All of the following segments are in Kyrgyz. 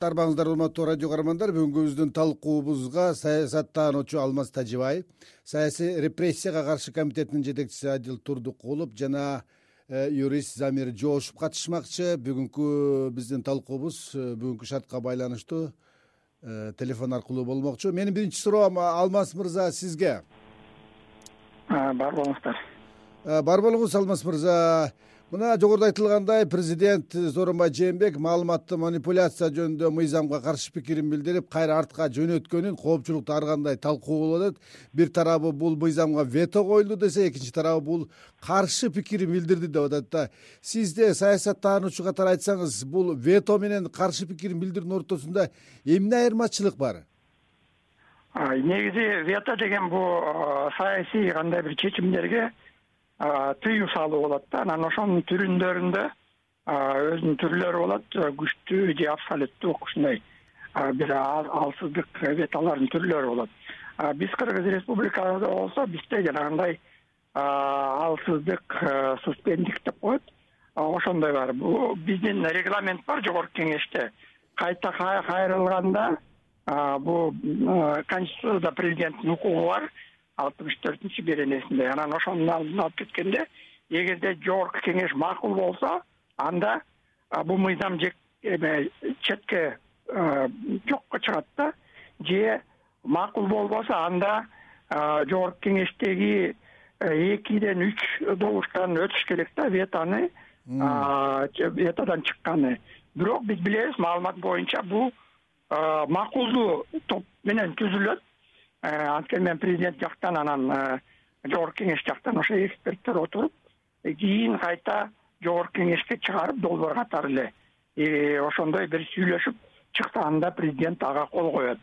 арбаңыздар урматтуу радио каармандар бүгүнкү биздин талкуубузга саясаттануучу алмаз тажибаев саясий репрессияга каршы комитетинин жетекчиси адил турдукулов жана э, юрист замир жоошев катышмакчы. Бүгүнкү биздин талкуубуз э, бүгүнкү шартка байланыштуу э, телефон аркылуу болмокчу. Менин биринчи суроом алмаз мырза сизге. Бар болуңуздар. Бар болуңуз алмаз мырза мына жогоруда айтылгандай президент сооронбай жээнбеков маалыматтуу манипуляция жөнүндө мыйзамга каршы пикирин билдирип кайра артка жөнөткөнүн коопчулукта ар кандай талкуулуп атат бир тарабы бул мыйзамга вето коюлду десе экинчи тарабы бул каршы пикирин билдирди деп атат да. Сизде саясаттануучу катары айтсаңыз бул вето менен каршы пикирин билдирүүнүн ортосунда эмне айырмачылык бар? Негизи вето деген бул саясий кандай бир чечимдерге тыюу салуу болот да. Анан ошонун түрүндөрүндө өзүнүн түрлөрү болот. Күчтүү же абсолюттуу ушундай бир алсыздык ветолордун түрлөрү болот. Биз кыргыз республикасында болсо бизде жанагындай алсыздык суспендик деп коет. Ошондой бар. Биздин регламент бар жогорку кеңеште. Кайта кайрылганда бул конституцияда президенттин укугу бар алтымыш төртүнчү беренесинде анан ошонун алдын алып кеткенде эгерде жогорку кеңеш макул болсо анда бул мыйзам эме четке жокко чыгат да же макул болбосо анда жогорку кеңештеги экиден үч добуштан өтүш керек да ветоны ветодон чыкканы. Бирок биз билебиз маалымат боюнча бул макулдуу топ менен түзүлөт. Э, анткени мен президент жактан анан э, жогорку кеңеш жактан ошо эксперттер отуруп э, кийин кайта жогорку кеңешке чыгарып долбоор катары эле ошондой бир сүйлөшүп чыкса анда президент ага кол коет.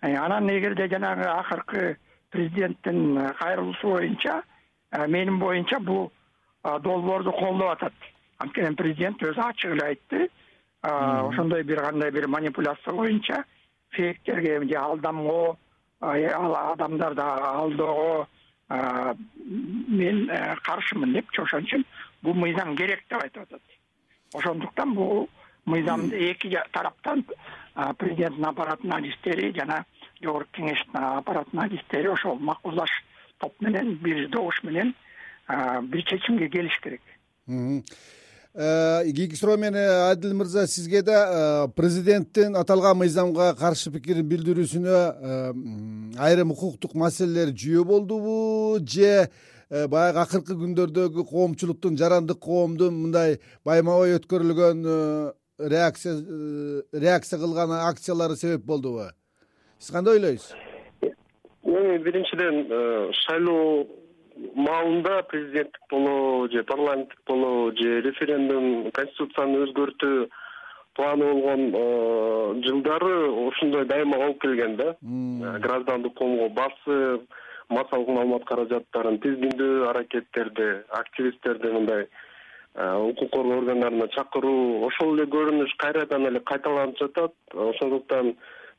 Анан эгерде жанагы акыркы президенттин кайрылуусу боюнча менин боюнча бул долбоорду колдоп атат. Анткени президент өзү ачык эле айтты. Ошондой бир кандай бир манипуляция боюнча фейктерге же алдамгоо адамдарды алdoого мен э, каршымын депчи ошон үчүн бул мыйзам керек деп айтып атат. Ошондуктан бул мыйзамды эки тараптан президенттин аппаратынын адистери жана жогорку кеңештин аппаратынын адистери ошол макулдаш топ менен бир добуш менен бир чечимге келиш керек Э, кийинки менен э, адил мырза сизге да э, президенттин аталган мыйзамга каршы пикирин билдирүүсүнө айрым укуктук маселелер жүйө болдубу же баягы акыркы күндөрдөгү коомчулуктун жарандык коомдун мындай байма бай өткөрүлгөн реакция реакция кылган акциялары себеп болдубу? Сиз кандай ойлойсуз? Эми биринчиден шайлоо маалында президенттик болобу же парламенттик болобу же референдум конституцияны өзгөртүү планы болгон э, жылдары ушундай дайыма болуп келген да. Э, граждандык коомго басым массалык маалымат каражаттарын тизгиндөө аракеттерди активисттерди мындай э, укук коргоо органдарына чакыруу ошол эле көрүнүш кайрадан эле кайталанып жатат. Ошондуктан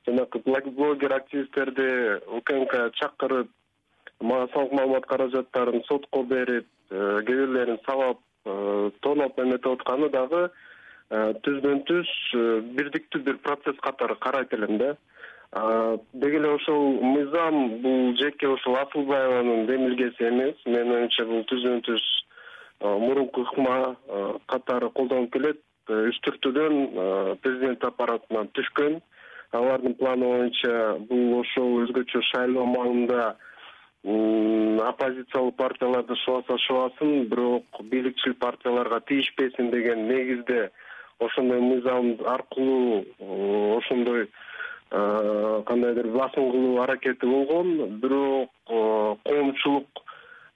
жанагы блогер активисттерди укмк чакырып массалык маалымат каражаттарын сотко берип э, кээ бирлерин сабап э, тоноп эметип атканы дагы э, түздөн түз бирдиктүү бир процесс катары карайт элем да деги эле ошол мыйзам бул жеке ушул асылбаеванын демилгеси эмес. Менин оюмча бул түздөн түз мурунку ыкма катары колдонулуп келет. Үч түртүдөн президент аппаратынан түшкөн. Алардын планы боюнча бул ошол өзгөчө шайлоо маалында оппозициялык партияларды шубаса шубасын бирок бийликчил партияларга тийишпесин деген негизде ошондой мыйзам аркылуу ошондой кандайдыр басым кылуу аракети болгон. Бирок коомчулук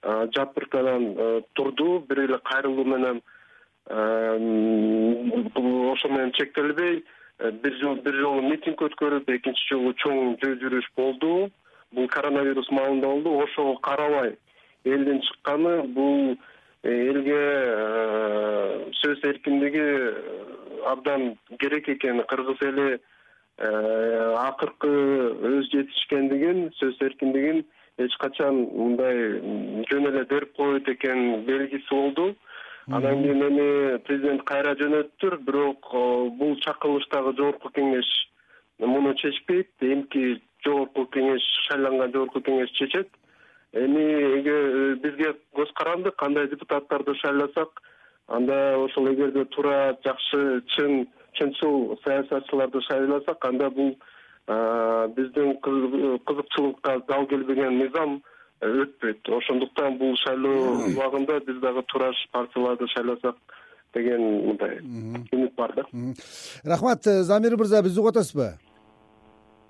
жатыркадан турду бир эле кайрылуу менен ошо менен чектелбей бир жолу митинг өткөрүп экинчи жолу чоң жөө жүрүш болду бул коронавирус маалында болду ошого карабай элдин чыкканы бул э, элге э, сөз эркиндиги э, абдан керек экени кыргыз эли акыркы өз жетишкендигин сөз эркиндигин эч качан мындай жөн эле берип койбойт экенин белгиси болду. Анан кийин эми президент кайра жөнөттүр бирок бул чакырылыштагы жогорку кеңеш муну чечпейт. Эмки жогорку кеңеш шайланган жогорку кеңеш чечет. Эми э, бизге көз каранды кандай депутаттарды шайласак анда ошол эгерде туура жакшы чын чынчыл саясатчыларды шайласак анда бул биздин кызыкчылыкка дал келбеген мыйзам э, өтпөйт. Ошондуктан бул шайлоо убагында биз дагы туура партияларды шайласак деген мындай үмүт бар да. Рахмат э, замир мырза бизди угуп атасызбы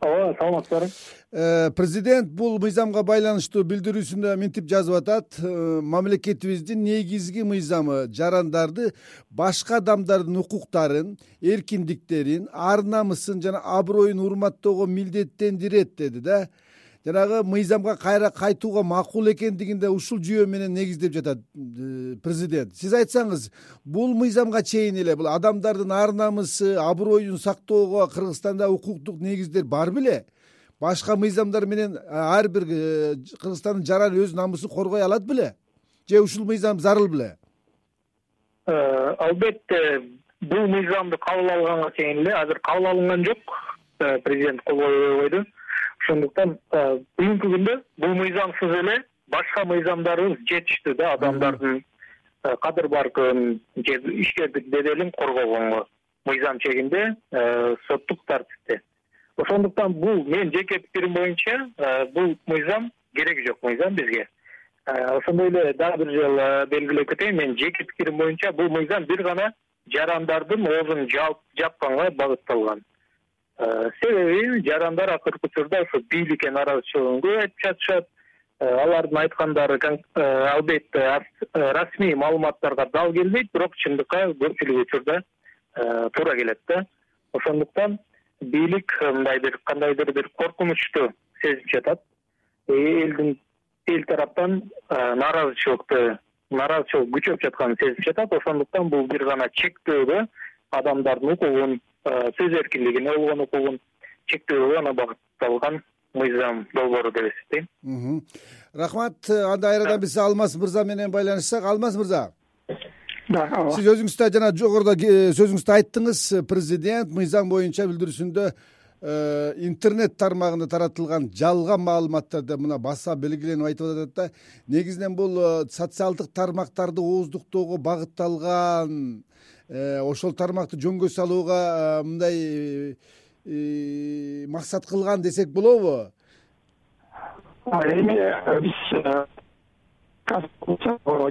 ооба саламатсыздарбы э, президент бул мыйзамга байланыштуу билдирүүсүндө мынтип жазып атат. Э, мамлекетибиздин негизги мыйзамы жарандарды башка адамдардын укуктарын эркиндиктерин ар намысын жана аброюн урматтоого милдеттендирет деди да жанагы мыйзамга кайра кайтууга макул экендигинде ушул жүйө менен негиздеп жатат э, президент. Сиз айтсаңыз бул мыйзамга чейин эле бул адамдардын ар намысы аброюн сактоого кыргызстанда укуктук негиздер бар беле. Башка мыйзамдар менен ар бир э, кыргызстандын жараны өз намысын коргой алат беле. Же ушул мыйзам зарыл беле? Э, албетте бул мыйзамды кабыл алганга чейин эле азыр кабыл алынган жок президент кол койбой койду ошондуктан бүгүнкү күндө бул мыйзамсыз эле башка мыйзамдарыбыз жетиштүү да адамдардын кадыр баркын же ишкердик беделин коргогонго мыйзам чегинде соттук тартипте ошондуктан бул менин жеке пикирим боюнча бул мыйзам кереги жок мыйзам бизге. Ошондой эле дагы бир жолу белгилеп кетейин менин жеке пикирим боюнча бул мыйзам бир гана жарандардын оозун жапканга багытталган себеби жарандар акыркы учурда ушу бийликке нааразычылыгын көп айтып жатышат. Э, алардын айткандары э, албетте расмий маалыматтарга дал келбейт бирок чындыкка көпчүлүк учурда туура келет да. Ошондуктан бийлик мындай бир кандайдыр бир коркунучту сезип жатат. Элдин эл тараптан нааразычылыкты нааразычылык күчөп жатканын сезип жатат. Ошондуктан бул бир гана чектөөгө адамдардын укугун сөз эркиндигине болгон укугун чектөөгө гана багытталган мыйзам долбоору деп эсептейм. Рахмат анда кайрадан биз алмаз мырза менен байланышсак. Алмаз мырза. Да ооба сиз өзүңүз да жана жогоруда сөзүңүздө айттыңыз. Президент мыйзам боюнча билдирүүсүндө э, интернет тармагында таратылган жалган маалыматтарды мына баса белгиленип айтып атат да. Негизинен бул э, социалдык тармактарды ооздуктоого багытталган Э, ошол тармакты жөнгө салууга э, мындай э, максат кылган десек болобу? Эми биз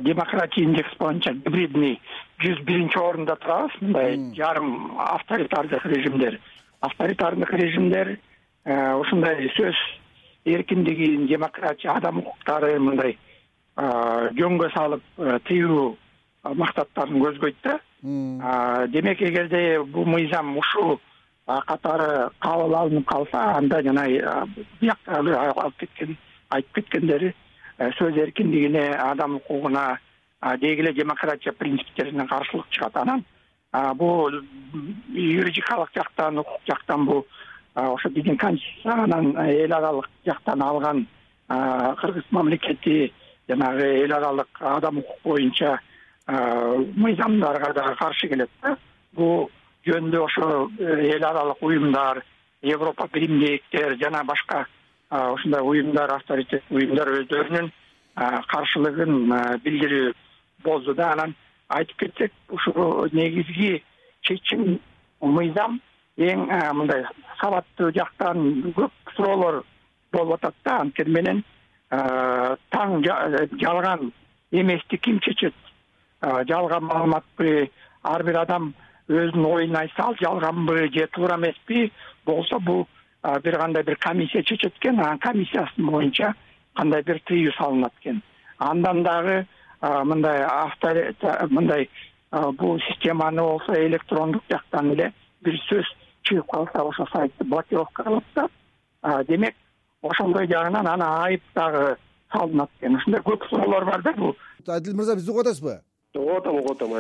демократия индекс боюнча гибридный жүз биринчи орунда турабыз. Мындай жарым авторитардык режимдер. Авторитардык режимдер ушундай сөз эркиндигин демократия адам укуктарын мындай жөнгө салып тыюу максаттарын көзгөйт да демек эгерде бул мыйзам ушул катары кабыл алынып калса анда жана биякта алып кеткен айтып кеткендери э, сөз эркиндигине адам укугуна деги эле демократия принциптерине каршылык чыгат. Анан бул юридикалык жактан укук жактан бул ошо биздин конституция анан эл аралык жактан алган кыргыз мамлекети жанагы эл аралык адам укук боюнча мыйзамдарга дагы каршы келет да. Бул жөнүндө ошо э, эл аралык уюмдар европа биримдиктер жана башка ушундай уюмдар авторитеттүү уюмдар өздөрүнүн каршылыгын билдирүү болду да. Анан айтып кетсек ушул негизги чечим мыйзам эң мындай сабаттуу жактан көп суроолор болуп атат да. Анткени менен таң жалган эмести ким чечет жалган маалыматпы ар бир адам өзүнүн оюн айтса ал жалганбы же туура эмеспи болсо бул бир кандай бир комиссия чечет экен анан комиссиясынын боюнча кандай бир тыюу салынат экен. Андан дагы мындай авто мындай бул системаны болсо электрондук жактан эле бир сөз чыгып калса ошол сайтты блокировка кылат да демек ошондой жагынан анан айып дагы салынат экен. Ушундай көп суроолор бар да бул. Адил мырза бизди угуп атасызбы угуп атам угуп атам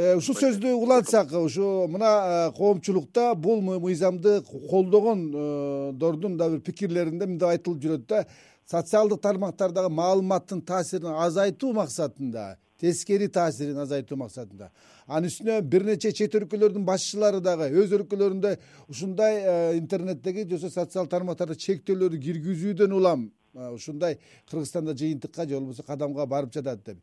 э, ушул сөздү улантсак ушу мына э, коомчулукта бул мыйзамды колдогондордун дагы бир пикирлеринде мындай айтылып жүрөт да. Социалдык тармактардагы маалыматтын таасирин азайтуу максатында тескери таасирин азайтуу максатында. Анын үстүнө бир нече чет өлкөлөрдүн башчылары дагы өз өлкөлөрүндө ушундай э, интернеттеги же болбосо социалдык тармактарда чектөөлөрдү киргизүүдөн улам. Э, ушундай кыргызстанда жыйынтыкка же болбосо кадамга барып жатат деп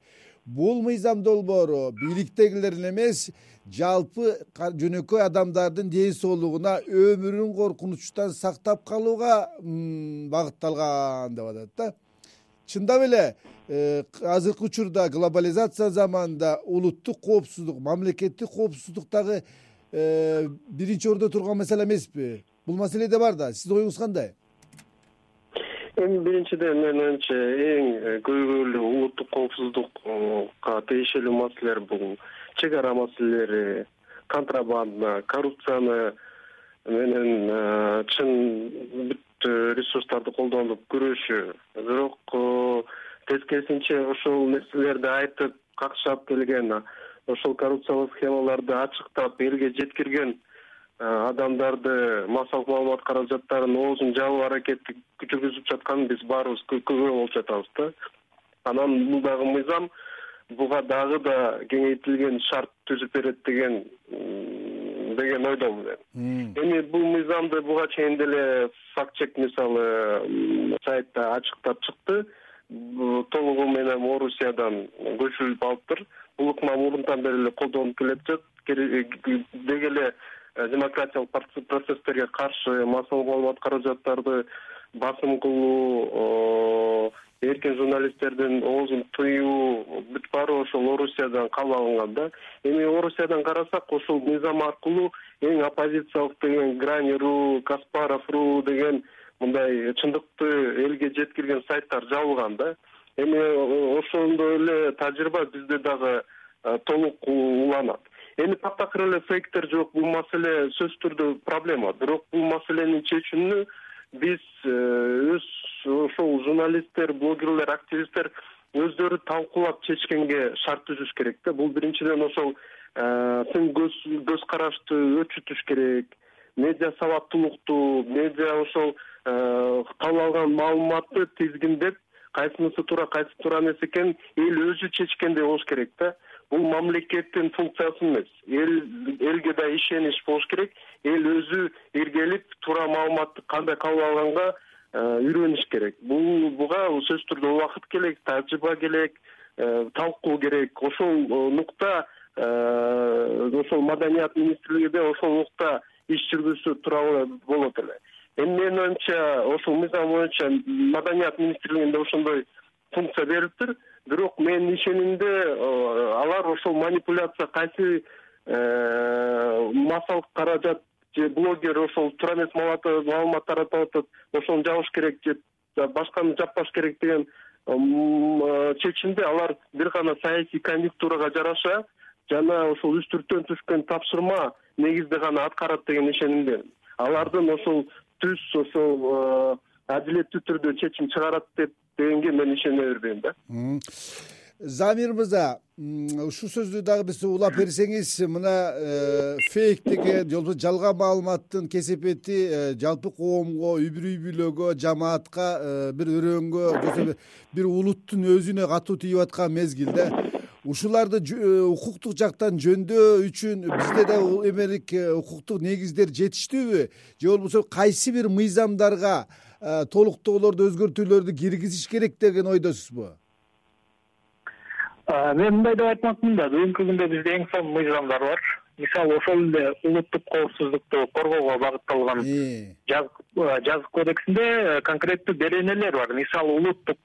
бул мыйзам долбоору бийликтегилердин эмес жалпы жөнөкөй адамдардын ден соолугуна өмүрүн коркунучтан сактап калууга багытталган деп атат да. Чындап эле э, азыркы учурда глобализация заманында улуттук коопсуздук мамлекеттик коопсуздук дагы э, биринчи ордо турган маселе эмеспи? Бул маселе да бар да. Сиздин оюңуз кандай эми биринчиден менин оюмча эң э, көйгөйлүү улуттук коопсуздукка тиешелүү маселелер бул. Чек ара маселелери контрабанда коррупцияны менен э, чын бүт ресурстарды колдонуп күрөшүү бирок э, тескерисинче ошол нерселерди айтып какшап келген ошол коррупциялык схемаларды ачыктап элге жеткирген адамдарды массалык маалымат каражаттарын оозун жабуу аракети жүргүзүп жатканын биз баарыбыз күбө болуп жатабыз да. Анан бул дагы мыйзам буга дагы да кеңейтилген шарт түзүп берет деген деген ойдомун мен. Эми бул мыйзамды буга чейин деле факт чек мисалы сайтта ачыктап чыкты. Толугу менен орусиядан көчүрүлүп алыптыр. Бул ыкма мурунтан бери эле колдонулуп келе жатат деги эле Э, демократиялык процесстерге каршы массалык маалымат каражаттарды басым кылуу эркин журналисттердин оозун тыюу бүт баары ошол орусиядан кабыл алынган да. Эми орусиядан карасак ошол мыйзам аркылуу эң оппозициялык деген грани ру каспаров ру деген мындай чындыкты элге жеткирген сайттар жабылган да. Эми ошондой эле тажрыйба бизде дагы э, толук уланат эми таптакыр эле фейктер жок бул маселе сөзсүз түрдө проблема. Бирок бул маселенин чечүүнү биз э, өз ошол журналисттер блогерлер активисттер өздөрү талкуулап чечкенге шарт түзүш керек да. Бул биринчиден ошол сын э, көз карашты өрчүтүш керек. Медиа сабаттуулукту медиа ошол э, кабыл алган маалыматты тизгиндеп кайсынысы туура кайсысы туура эмес экенин эл өзү чечкендей болуш керек да бул мамлекеттин функциясы эмес. Эл элге да ишенич болуш керек. Эл өзү иргелип туура маалыматты кандай кабыл алганга э, үйрөнүш керек. Бул буга сөзсүз түрдө убакыт керек тажрыйба керек э, талкуу керек. Ошол э, нукта ошол маданият министрлигиде ошол нукта иш жүргүзсө туура болот эле. Эми менин оюмча ошол мыйзам боюнча маданият министрлигинде ошондой функция берилиптир бирок менин ишенимимде э, алар ошол манипуляция кайсы э, массалык каражат же блогер ошол туура эмес маалымат таратып атат ошону жабыш керек же башканы жаппаш керек деген э, чечимди алар бир гана саясий конъюнктурага жараша жана ошол үстүрттөн түшкөн тапшырма негизде гана аткарат деген ишенимдемин алардын ошол түз ошол адилеттүү түрдө чечим чыгарат деп дегенге мен ишене бербейм да. Замир мырза ушул сөздү дагы биз улап берсеңиз мына э, фейк деген же болбосо жалган маалыматтын кесепети э, жалпы коомго үй бүлөгө жамаатка э, бир өрөөнгө бир улуттун өзүнө катуу тийип аткан мезгилде ушуларды укуктук жактан жөндөө үчүн бизде да эмерик укуктук негиздер жетиштүүбү? Же болбосо кайсы бир мыйзамдарга толуктоолорду өзгөртүүлөрдү киргизиш керек деген ойдосузбу? Мен мындай деп айтмакмын да. Бүгүнкү күндө бизде эң сонун мыйзамдар бар. Мисалы ошол эле улуттук коопсуздукту коргоого багытталган э. жазык кодексинде э, конкреттүү беренелер бар. Мисалы улуттук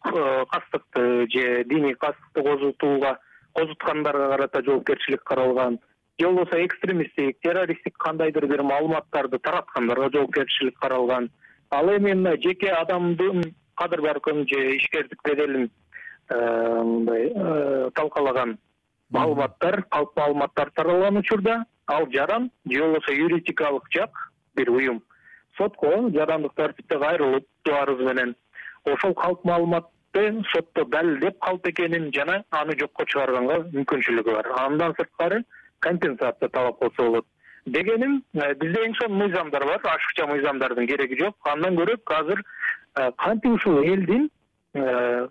кастыкты же диний кастыкты козутууга козуткандарга карата жоопкерчилик каралган. Же болбосо экстремисттик террористтик кандайдыр бир маалыматтарды тараткандарга жоопкерчилик каралган ал эми мына жеке адамдын кадыр баркын же ишкердик беделин э, мындай э, талкалаган маалыматтар калп маалыматтар таралган учурда ал жаран же болбосо юридикалык жак бир уюм. Сотко жарандык тартипте кайрылып арыз менен. Ошол калп маалыматты сотто далилдеп калп экенин жана аны жокко чыгарганга мүмкүнчүлүгү бар. Андан сырткары компенсация талап кылса болот дегеним э, бизде эң сонун мыйзамдар бар ашыкча мыйзамдардын кереги жок. Андан көрө азыр э, кантип ушул элдин э,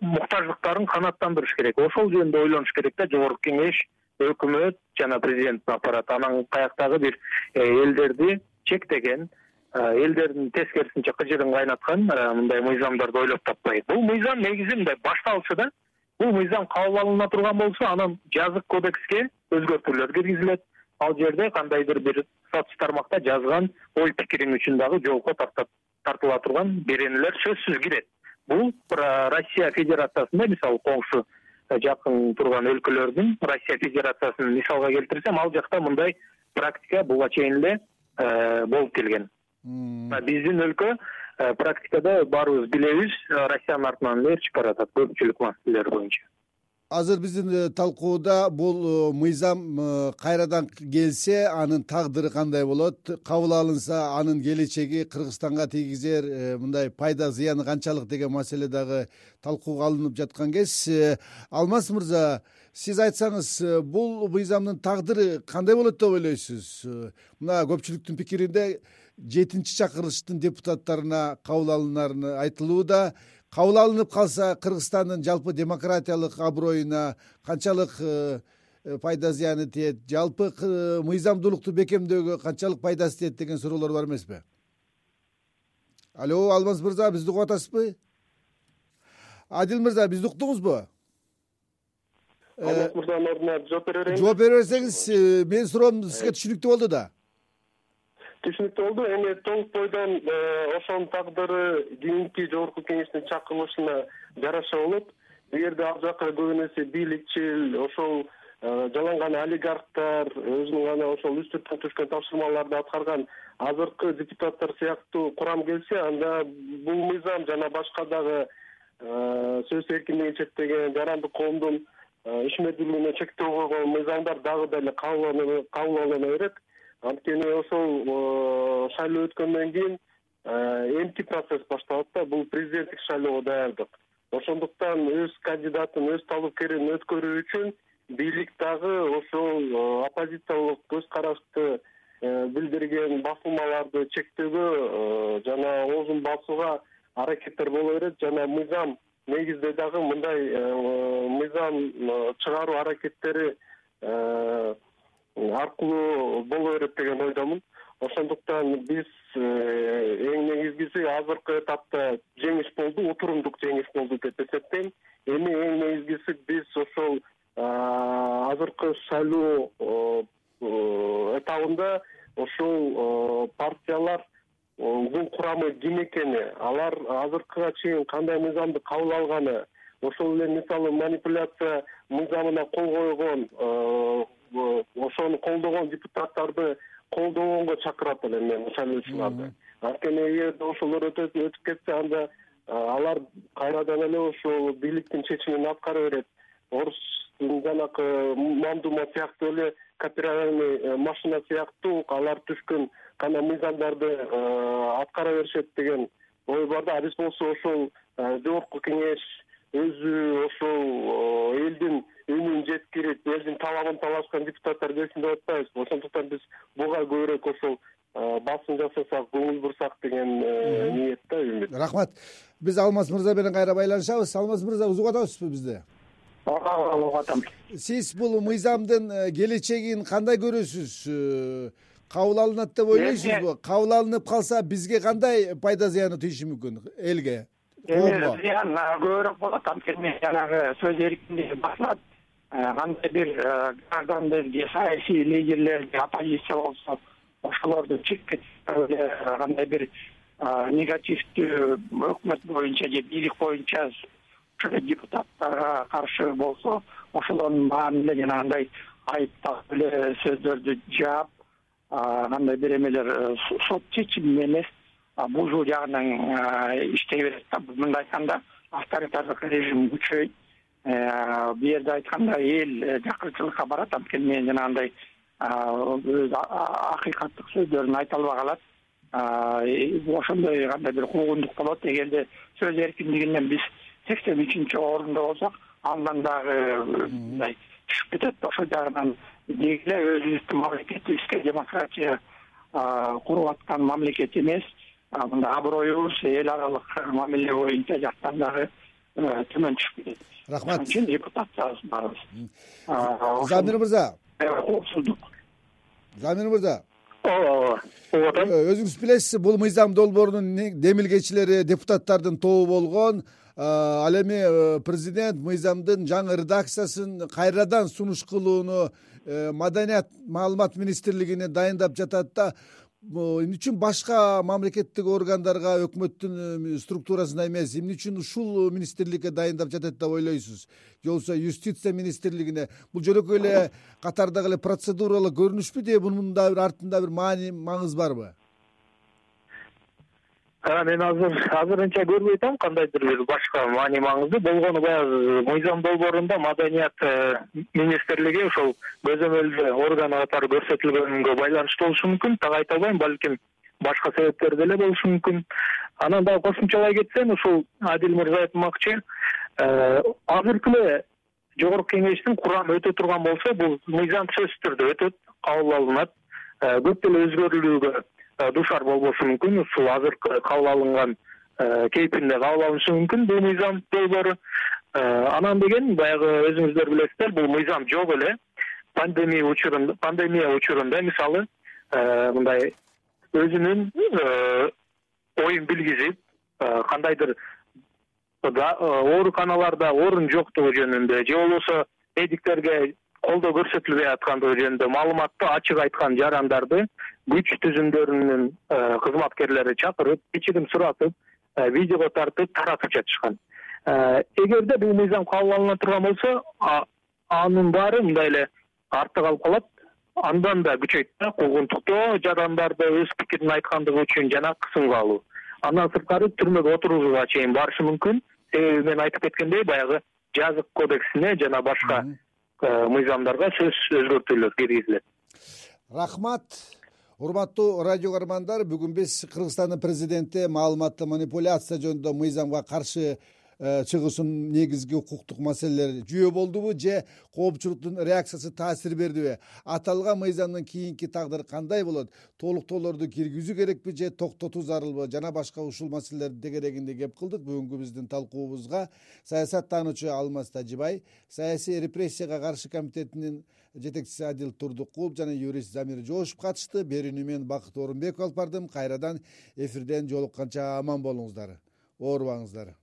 муктаждыктарын канааттандырыш керек? Ошол жөнүндө ойлонуш керек да жогорку кеңеш өкмөт жана президенттин аппараты. Анан каяктагы бир элдерди чектеген элдердин тескерисинче кыжырын кайнаткан мындай мыйзамдарды ойлоп таппайт. Бул мыйзам негизи мындай башталышы да. Бул мыйзам кабыл алына турган болсо анан жазык кодекске өзгөртүүлөр киргизилет ал жерде кандайдыр бир соц тармакта жазган ой пикириң үчүн дагы жоопко тартыла турган беренелер сөзсүз кирет. Бул россия федерациясында мисалы коңшу э, жакын турган өлкөлөрдүн россия федерациясын мисалга келтирсем ал жакта мындай практика буга чейин эле э, болуп келген. Биздин өлкө э, практикада баарыбыз билебиз россиянын артынан ээрчип баратат көпчүлүк маселелер боюнча азыр биздин э, талкууда бул э, мыйзам э, кайрадан келсе анын тагдыры кандай болот? Кабыл алынса анын келечеги кыргызстанга тийгизер мындай пайда зыяны канчалык деген маселе дагы талкууга алынып жаткан кез. Алмаз мырза сиз айтсаңыз бул мыйзамдын тагдыры кандай болот деп ойлойсуз? Мына көпчүлүктүн пикиринде жетинчи чакырылыштын депутаттарына кабыл алынары айтылууда кабыл алынып калса кыргызстандын жалпы демократиялык аброюна канчалык э, э, пайда зыяны тиет? Жалпы мыйзамдуулукту бекемдөөгө канчалык пайдасы тиет деген суроолор бар эмеспи? Алло алмаз мырза бизди угуп атасызбы адил мырза бизди уктуңузбу? Э, алмаз мырзанын ордуна жооп бере берейин. Жооп бере берсеңиз менин суроом сизге түшүнүктүү болду да түшүнүктүү болду эми толук бойдон э, ошонун тагдыры кийинки жогорку кеңештин чакырылышына жараша болот бул жерде ал жака көбүн эсе бийликчил ошол э, жаланган олигархтар өзүнүн гана ошол үстүртөн түшкөн тапшырмаларды аткарган азыркы депутаттар сыяктуу курам келсе анда бул мыйзам жана башка дагы э, сөз эркиндигин чектеген жарандык коомдун ишмердүүлүгүнө чектөө койгон мыйзамдар дагы деле кабыл алына берет анткени ошол э, шайлоо өткөндөн кийин э, эмки процесс башталат да бул президенттик шайлоого даярдык. Ошондуктан өз кандидатын өз талапкерин өткөрүү үчүн бийлик дагы ошол э, оппозициялык көз карашты билдирген басылмаларды чектөөгө жана оозун басууга аракеттер боло берет жана мыйзам негизде дагы мындай мыйзам чыгаруу аракеттери аркылуу боло берет деген ойдомун ошондуктан биз э, эң негизгиси азыркы этапта жеңиш болду утурумдук жеңиш болду деп эсептейм. Эми эң негизгиси биз ошол азыркы шайлоо этабында ошол партиялардын курамы ким экени алар азыркыга чейин кандай мыйзамды кабыл алганы ошол эле мисалы манипуляция мыйзамына кол койгон ошону колдогон депутаттарды колдогонго чакырат элем мен шайлоочуларды анткени эгерде ошолор өтүп кетсе анда алар кайрадан эле ошол бийликтин чечимин аткара берет. Орустун жанакы мамдума сыяктуу эле копированный э, машина сыяктуу алар түшкөн гана мыйзамдарды э, аткара беришет деген ой бар да а биз болсо ошол э, жогорку кеңеш өзү ошол жеткирип элдин талабын талашкан депутаттар келсин деп атпайбыз. Ошондуктан биз буга көбүрөөк ошол басым жасасак көңүл бурсак деген ниет да үмүт рахмат. Биз алмаз мырза менен кайра байланышабыз. Алмаз мырза угуп атасызбы бизди? Ооба угуп атам. Сиз бул мыйзамдын э, келечегин кандай көрөсүз? Э, кабыл алынат деп ойлойсузбу? Кабыл алынып калса бизге кандай пайда зыяны тийиши мүмкүн? Элге. Эми зыян көбүрөөк болот. Анткени жанагы сөз эркиндиги басылат Э, кандай бир э, гражданды саясий лидерлерди оппозиция болсо ошолорду чекке эле э, кандай бир негативдүү өкмөт боюнча же бийлик боюнча депутаттарга каршы болсо ошолордун баарын эле жанагындай айыптап эле сөздөрдү жаап кандай бир эмелер сот чечими эмес бузуу жагынан иштей берет да. Мындай айтканда авторитардык режим күчөйт бул жерде айткандай эл э, жакырчылыкка барат. Анткени мен жанагындай өз акыйкаттык сөздөрүн айта албай калат. Ошондой кандай бир куугундук болот. Эгерде сөз эркиндигинен биз сексен үчүнчү орунда болсок андан дагы э, мындай түшүп кетет. Ошол жагынан деги эле өзүбүздүн мамлекетибизге демократия куруп аткан мамлекет эмес. Мындай аброюбуз эл аралык мамиле боюнча жактан дагы төмөн түшүп кетет рахмат. Ошон үчүн депутатбыз баарыбыз замир мырза. Коопсуздук замир мырза. Ооба угуп атам э, өзүңүз билесиз бул мыйзам долбоорунун демилгечилери депутаттардын тобу болгон ал эми э, президент мыйзамдын жаңы редакциясын кайрадан сунуш кылууну э, маданият маалымат министрлигине дайындап жатат да эмне үчүн башка мамлекеттик органдарга өкмөттүн структурасына эмес. Эмне үчүн ушул министрликке дайындап жатат деп ойлойсуз? Же болбосо юстиция министрлигине. Бул жөнөкөй эле катардагы эле процедуралык көрүнүшпү же мунун да бир артында бир маани маңыз барбы мен азыр азырынча көрбөй атам кандайдыр бир башка маани маңызы болгону баягы мыйзам долбоорунда маданият э, министрлиги ошол көзөмөлдө орган катары көрсөтүлгөнгө байланыштуу болушу мүмкүн так айта албайм балким башка себептер деле болушу мүмкүн. Анан дагы кошумчалай кетсем ушул адил мырза айтмакчы э, азыркы эле жогорку кеңештин курамы өтө турган болсо бул мыйзам сөзсүз түрдө өтөт кабыл алынат. Э, көп деле өзгөрүүлүүгө Э, дуушар болбошу мүмкүн. Ушул азыркы кабыл алынган э, кейпинде кабыл алынышы мүмкүн бул мыйзам долбоору. Э, анан деген баягы өзүңүздөр билесиздер бул мыйзам жок эле. Пандемия учурунда пандемия учурунда мисалы мындай өзүнүн оюн билгизип кандайдыр ооруканаларда орун жоктугу жөнүндө же болбосо медиктерге колдоо көрсөтүлбөй аткандыгы жөнүндө маалыматты ачык айткан жарандарды күч түзүмдөрүнүн э, кызматкерлери чакырып кечирим суратып э, видеого тартып таратып жатышкан. Э, эгерде бул мыйзам кабыл алына турган болсо анын баары мындай эле артта калып калат. Андан да күчөйт да куугунтуктоо жарандарды өз пикирин айткандыгы үчүн жана кысымга алуу. Андан сырткары түрмөгө отургузууга чейин барышы мүмкүн. Себеби мен айтып кеткендей баягы жазык кодексине жана башка мыйзамдарга сөзсүз өзгөртүүлөр киргизилет. Рахмат. Урматтуу радио каармандар бүгүн биз кыргызстандын президенти маалыматтык манипуляция жөнүндө мыйзамга каршы Э, чыгуусунун негизги укуктук маселелери жүйө болдубу же коопчулуктун реакциясы таасир бердиби аталган мыйзамдын кийинки тагдыры кандай болот? Толуктоолорду киргизүү керекпи же токтотуу зарылбы? Жана башка ушул маселелердин тегерегинде кеп кылдык? Бүгүнкү биздин талкуубузга саясаттануучу алмаз тажибай саясий репрессияга каршы комитетинин жетекчиси адил турдукулов жана юрист замир жоошев катышты. Берүүнү мен бакыт орунбеков алып бардым. Кайрадан эфирден жолукканча аман болуңуздар оорубаңыздар